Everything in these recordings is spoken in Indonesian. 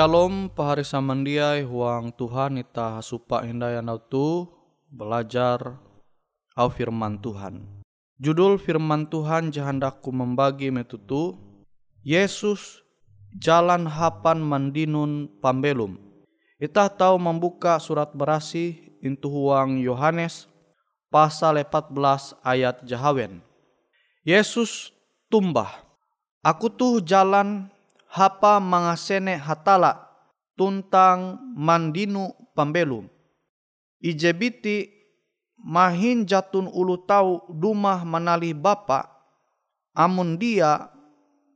Shalom pahari samandiai huang Tuhan ita supa hindaya tu belajar au firman Tuhan. Judul firman Tuhan jahandaku membagi metutu Yesus jalan hapan mandinun pambelum. Ita tahu membuka surat berasi intu huang Yohanes pasal 14 ayat jahawen. Yesus tumbah. Aku tuh jalan hapa mangasene hatala tuntang mandinu pambelum. Ijebiti mahin jatun ulu tau dumah manali bapa amun dia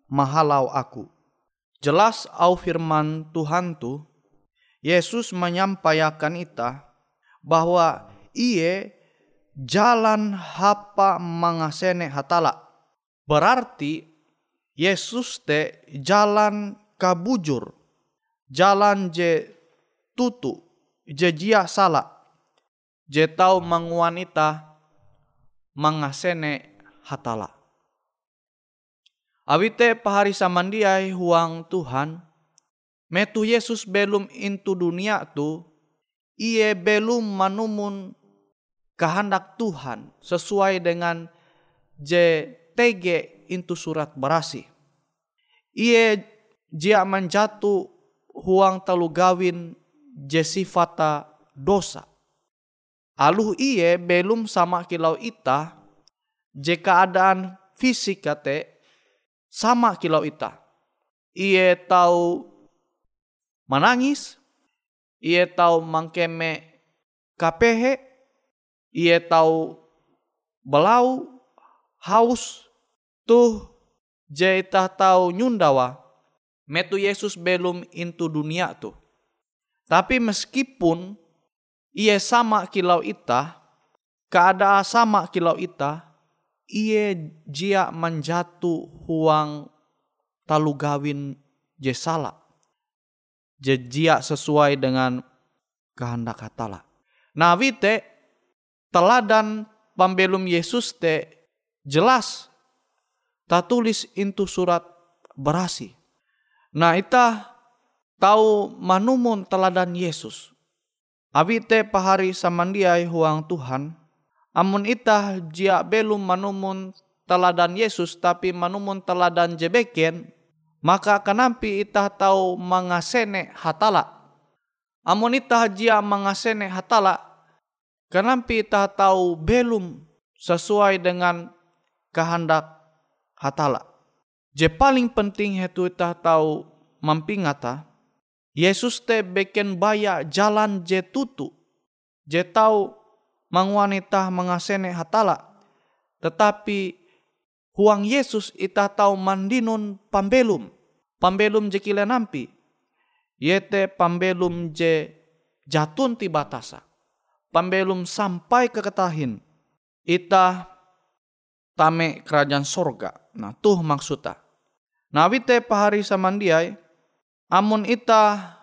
mahalau aku. Jelas au firman Tuhan tu Yesus menyampaikan ita bahwa iye jalan hapa mangasene hatala. Berarti Yesus te jalan kabujur, jalan je tutu, je jia salah, je tau manguanita mangasene hatala. Awite pahari samandiai huang Tuhan, metu Yesus belum intu dunia tu, iye belum manumun kehendak Tuhan sesuai dengan JTG intu surat berasi. Iye jia menjatu huang telu gawin jesifata dosa. Aluh iye belum sama kilau ita, je keadaan fisik kate sama kilau ita. Ia tahu menangis, ia tahu mangkeme kapehe, ia tahu belau, haus, tuh jaita tahu nyundawa, metu Yesus belum intu dunia tuh. Tapi meskipun ia sama kilau ita, keadaan sama kilau ita, ia jia menjatu huang talu gawin je salah. Je jia sesuai dengan kehendak hatala. Nah wite teladan pambelum Yesus te jelas tak tulis intu surat berasi. Nah ita tahu manumun teladan Yesus. Awite pahari samandiai huang Tuhan, Amun itah jia belum manumun teladan Yesus tapi manumun teladan jebeken, maka kenampi itah tahu mengasene hatala. Amun itah jia mengasene hatala, kenampi itah tahu belum sesuai dengan kehendak hatala. Je paling penting itu itah tahu mampingata, Yesus te beken baya jalan je tutu, je tahu mang wanita mengasene hatala. Tetapi huang Yesus ita tahu mandinun pambelum. Pambelum je kile nampi. Yete pambelum je jatun ti batasa. Pambelum sampai ke ketahin. Ita tame kerajaan sorga. Nah tuh maksudnya. Nah wite pahari samandiai. Amun ita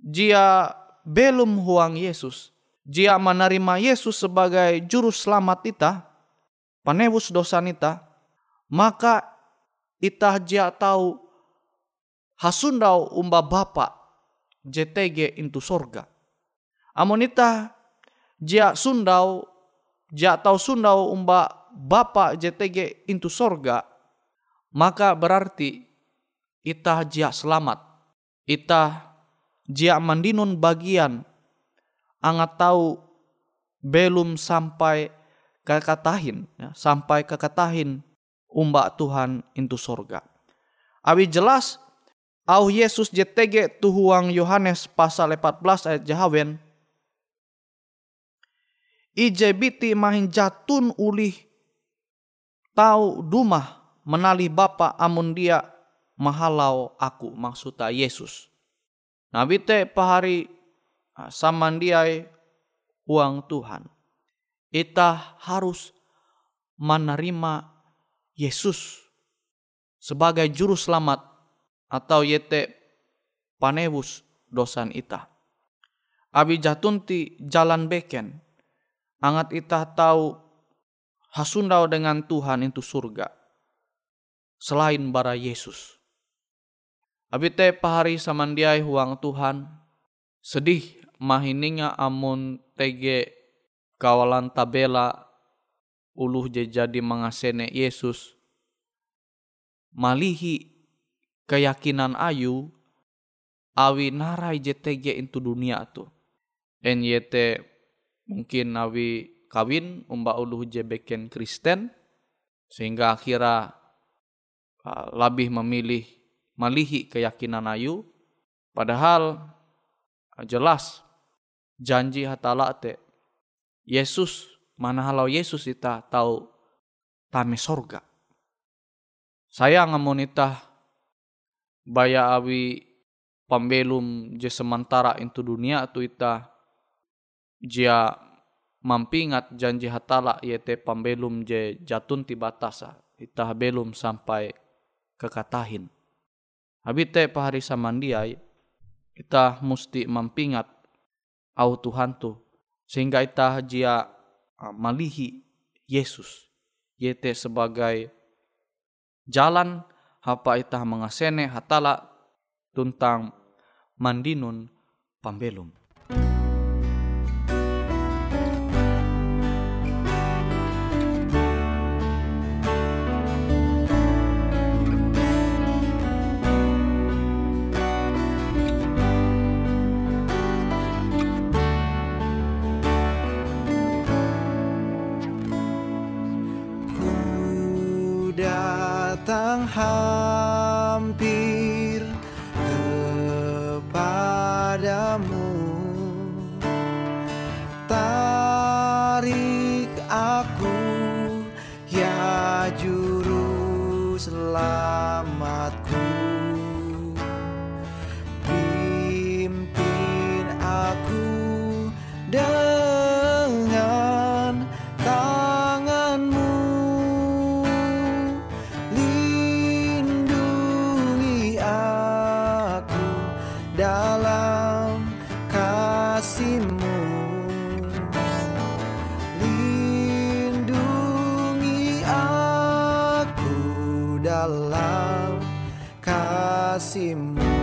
jia belum huang Yesus jika menerima Yesus sebagai juru selamat kita, penebus dosa kita, maka ita jia tahu hasundau umba bapa JTG into sorga. Amun ita jia sundau jia tahu sundau umba bapa JTG into sorga, maka berarti ita jia selamat. Ita jia mandinun bagian angat tahu belum sampai kekatahin, ya, sampai kekatahin umbak Tuhan itu sorga. Awi jelas au Yesus JTG tuhuang Yohanes pasal 14 ayat jahawen biti mahin jatun ulih tahu dumah menali bapa amun dia mahalau aku maksudnya Yesus. Nabi te pahari Ah, samandiai uang Tuhan. Kita harus menerima Yesus sebagai juru selamat atau yete panebus dosan ita. Abi jatunti jalan beken. Angat ita tahu hasundau dengan Tuhan itu surga. Selain bara Yesus. Abi te pahari samandiai huang Tuhan. Sedih mahininga amun tege kawalan tabela uluh jadi mengasene Yesus malihi keyakinan ayu awi narai JTG itu dunia tu NYT mungkin awi kawin umba uluh jebeken Kristen sehingga akhirnya uh, lebih memilih malihi keyakinan ayu padahal uh, jelas janji hatala te Yesus mana halau Yesus ita tahu tame sorga. Saya ngamun ita baya awi pambelum je sementara itu dunia tu ita jia mampingat janji hatala yaitu pambelum je jatun ti batasa ita belum sampai kekatahin. Habite pahari samandiai kita mesti mampingat au Tuhan tu sehingga ita jia malihi Yesus yaitu sebagai jalan apa ita mengasene hatala tentang mandinun pambelum. 好。kasihmu.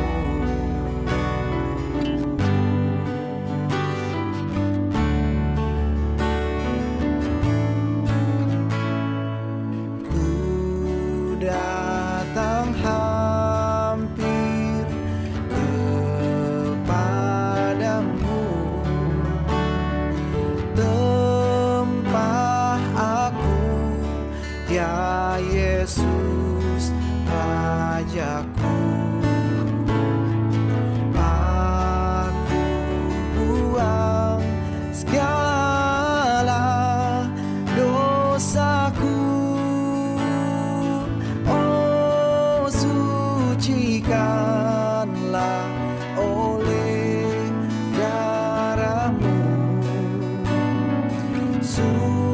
you.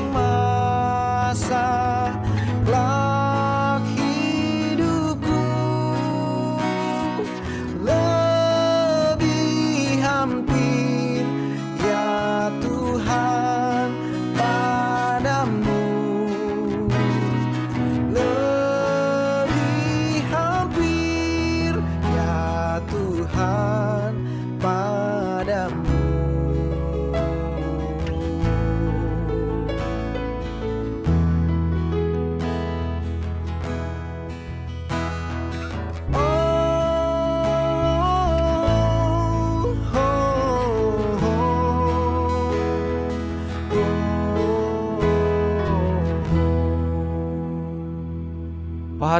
yang masa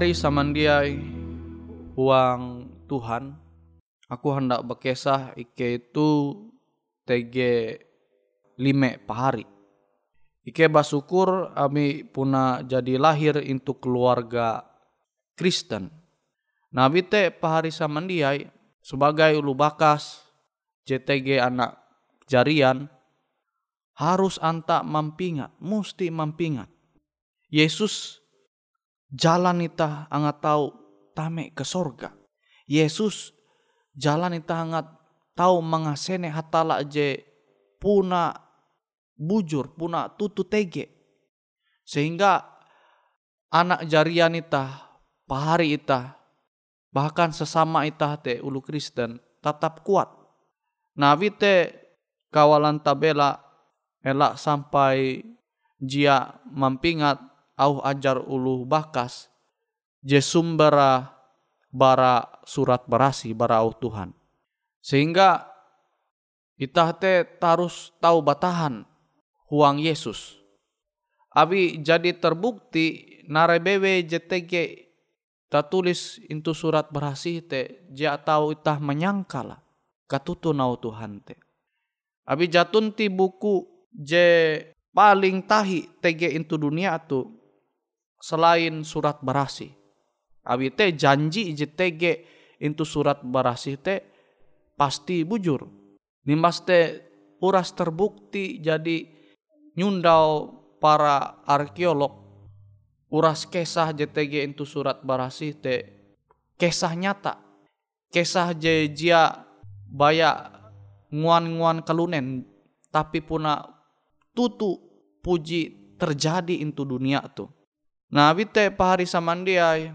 hari samandiai uang Tuhan aku hendak berkesah ike itu TG lime pahari. Ike basukur ami puna jadi lahir untuk keluarga Kristen. Nabi te pahari samandiai sebagai ulu bakas JTG anak jarian harus anta mampingat, mesti mampingat. Yesus jalan ita angat tahu tame ke sorga. Yesus jalan ita angat tahu mengasene hatala je puna bujur puna tutu tege. Sehingga anak jarian ita, pahari ita, bahkan sesama ita te ulu Kristen tetap kuat. Nah wite kawalan tabela elak sampai jia mampingat au ajar ulu bakas je sumbera bara surat berasi bara au Tuhan. Sehingga kita te tarus tahu batahan huang Yesus. Abi jadi terbukti narebewe JTG tak tulis itu surat berasi te dia tahu itah menyangkala katutu nau Tuhan te. Abi jatun ti buku je paling tahi TG itu dunia tu selain surat berasi. Abi te janji je TG itu surat berasi te pasti bujur. Nimas te uras terbukti jadi nyundau para arkeolog uras kisah JTG itu surat berasi te kisah nyata kisah je jia baya nguan-nguan kalunen tapi puna tutu puji terjadi itu dunia tu. Bite pahari samandiai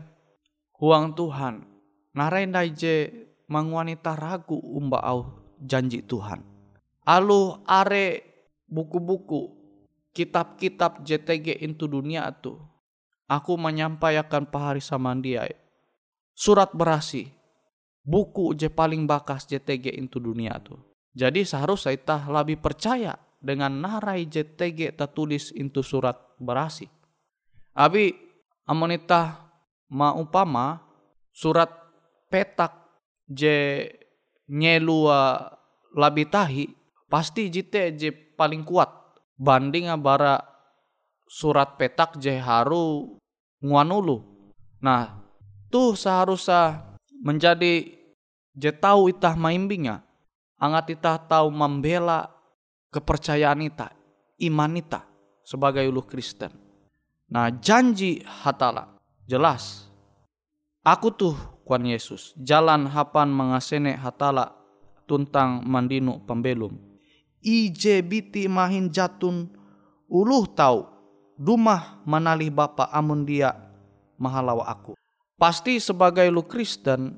huang Tuhan narendai je mangwanita ragu umba au janji Tuhan. Alu are buku-buku kitab-kitab JTG itu dunia itu. Aku menyampaikan pahari samandiai. Surat berasi. Buku je paling bakas JTG itu dunia itu. Jadi seharusnya kita lebih percaya dengan narai JTG tertulis itu surat berasi. Abi amonita ma upama surat petak je nyelua labitahi pasti jite je paling kuat banding bara surat petak je haru nguanulu. Nah, tuh seharusnya menjadi je tahu itah maimbinga. Angat itah tahu membela kepercayaan itah, iman itah sebagai ulu Kristen. Nah, janji hatala jelas. Aku tuh kuan Yesus. Jalan hapan mengasene hatala tuntang mandinu pembelum. Ije biti mahin jatun uluh tau dumah manalih bapa amun dia mahalawa aku. Pasti sebagai lu Kristen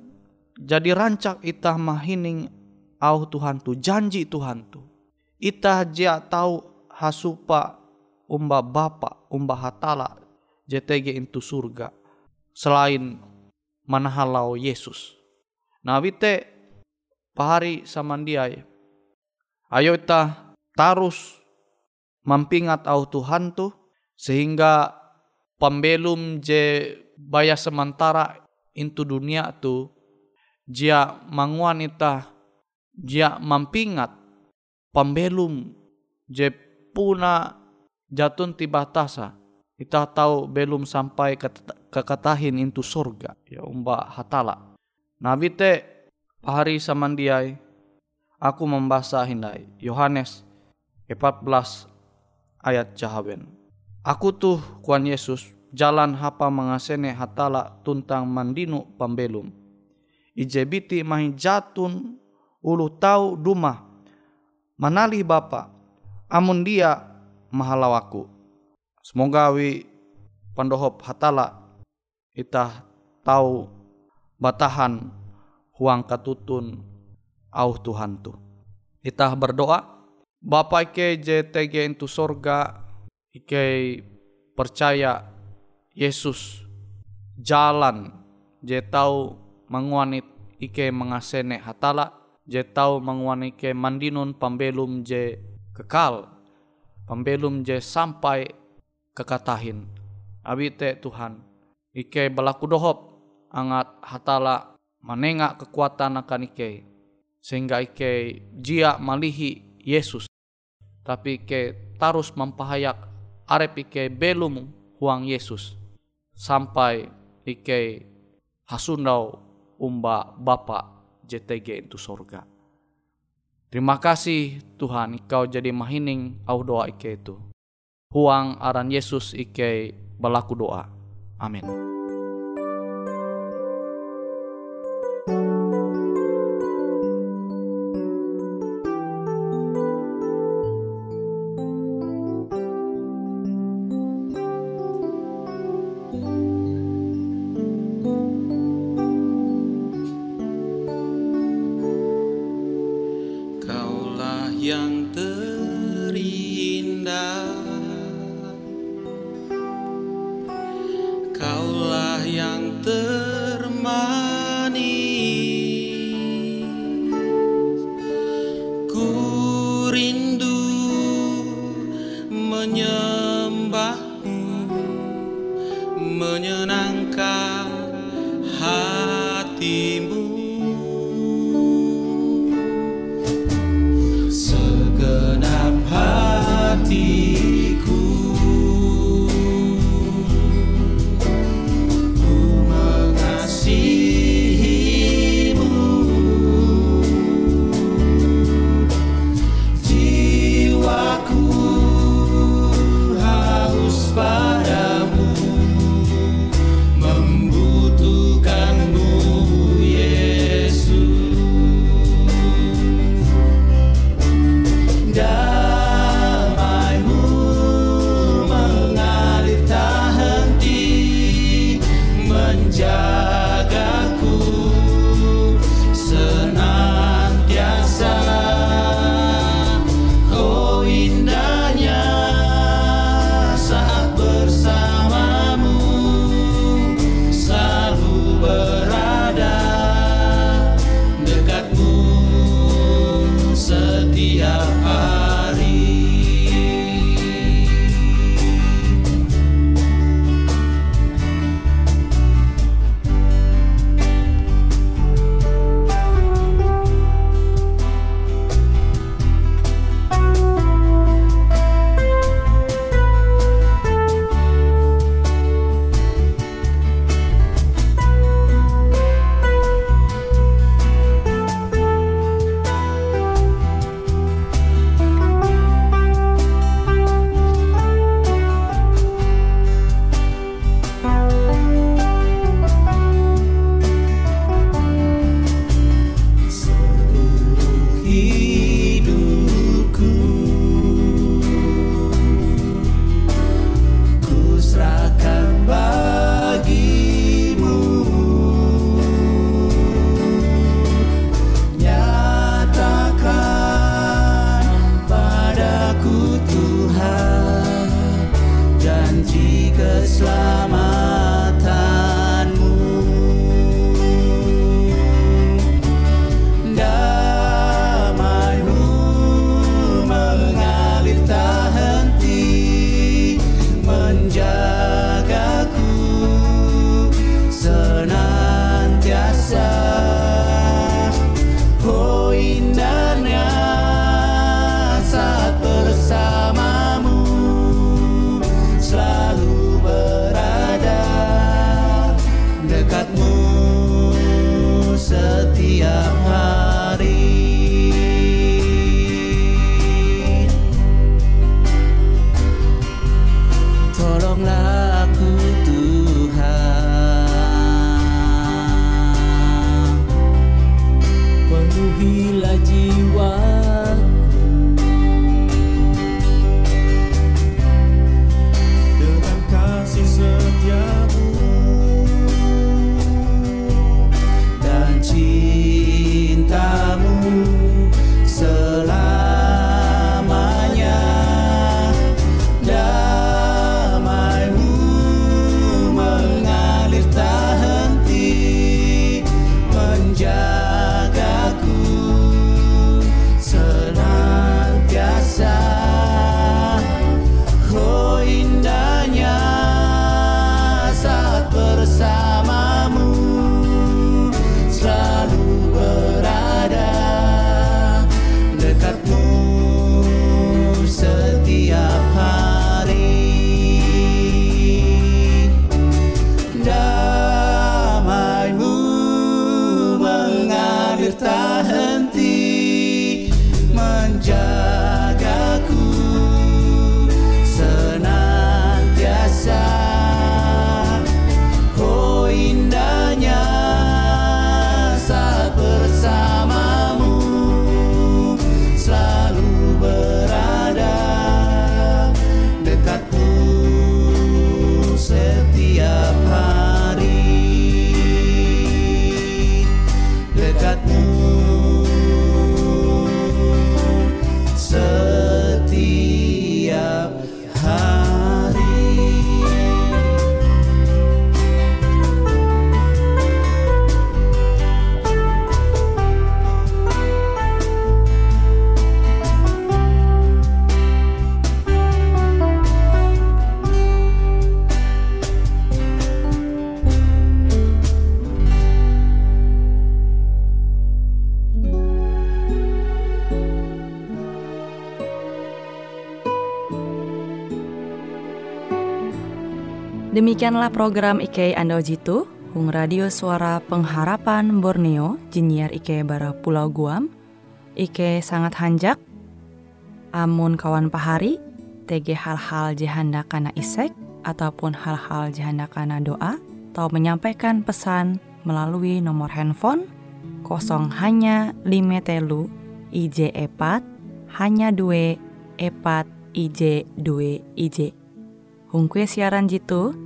jadi rancak itah mahining au Tuhan tu janji Tuhan tu. Itah jia tahu hasupa umba bapa umba hatala JTG itu surga selain manahalau Yesus. Nah wite pahari samandiai. Ayo kita tarus mampingat au Tuhan tu sehingga pembelum je baya sementara into dunia tu jia manguan ita jia mampingat pembelum je puna jatun tiba tasa. Kita tahu belum sampai ke kekatahin itu surga. Ya umba hatala. Nabi te pahari samandiai aku membaca hindai. Yohanes 14 ayat jahaben aku tuh kuan Yesus jalan hapa mengasene hatala tuntang mandinu pembelum ijebiti mahin jatun ulu tau dumah. Manali bapa amun dia mahalawaku Semoga wi pandohop hatala itah tahu batahan huang katutun au Tuhan tu. Itah berdoa, Bapa ike JTG itu sorga, ike percaya Yesus jalan je tahu menguanit ike mengasene hatala, je tahu mandinun pembelum je kekal, pembelum je sampai kekatahin. Abi te Tuhan, ike belaku dohop angat hatala menengak kekuatan akan ike. Sehingga ike jia malihi Yesus. Tapi ike tarus mempahayak arep ike belum huang Yesus. Sampai ike hasundau umba Bapa JTG itu sorga. Terima kasih Tuhan, Kau jadi mahining au doa ike itu huang aran Yesus ike balaku doa. Amin. Demikianlah program IK Ando Jitu, Hung Radio Suara Pengharapan Borneo, Jinnyar IK Bara Pulau Guam, IK sangat hanjak, amun kawan pahari, TG hal-hal jihanda kana isek, ataupun hal-hal jihanda kana doa, atau menyampaikan pesan melalui nomor handphone kosong hanya lima telu IJ epat hanya dua epat IJ dua IJ. Hung kue siaran jitu,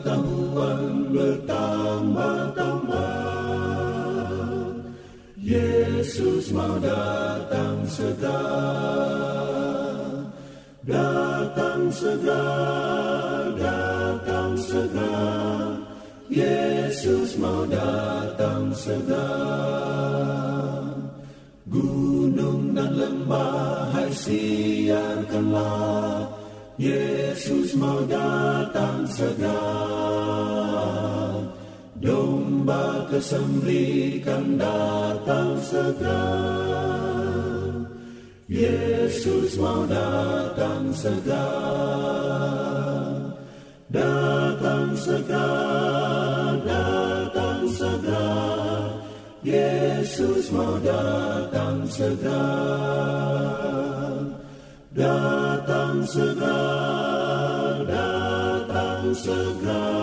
Pengetahuan bertambah-tambah Yesus mau datang segera Datang segera, datang segera, Yesus mau datang segera. Gunung dan lembah hai siarkanlah, Yesus mau datang segera. Domba kesembelikan datang segera. Yesus mau datang segera, datang segera, datang segera. Yesus mau datang segera, datang segera, datang segera.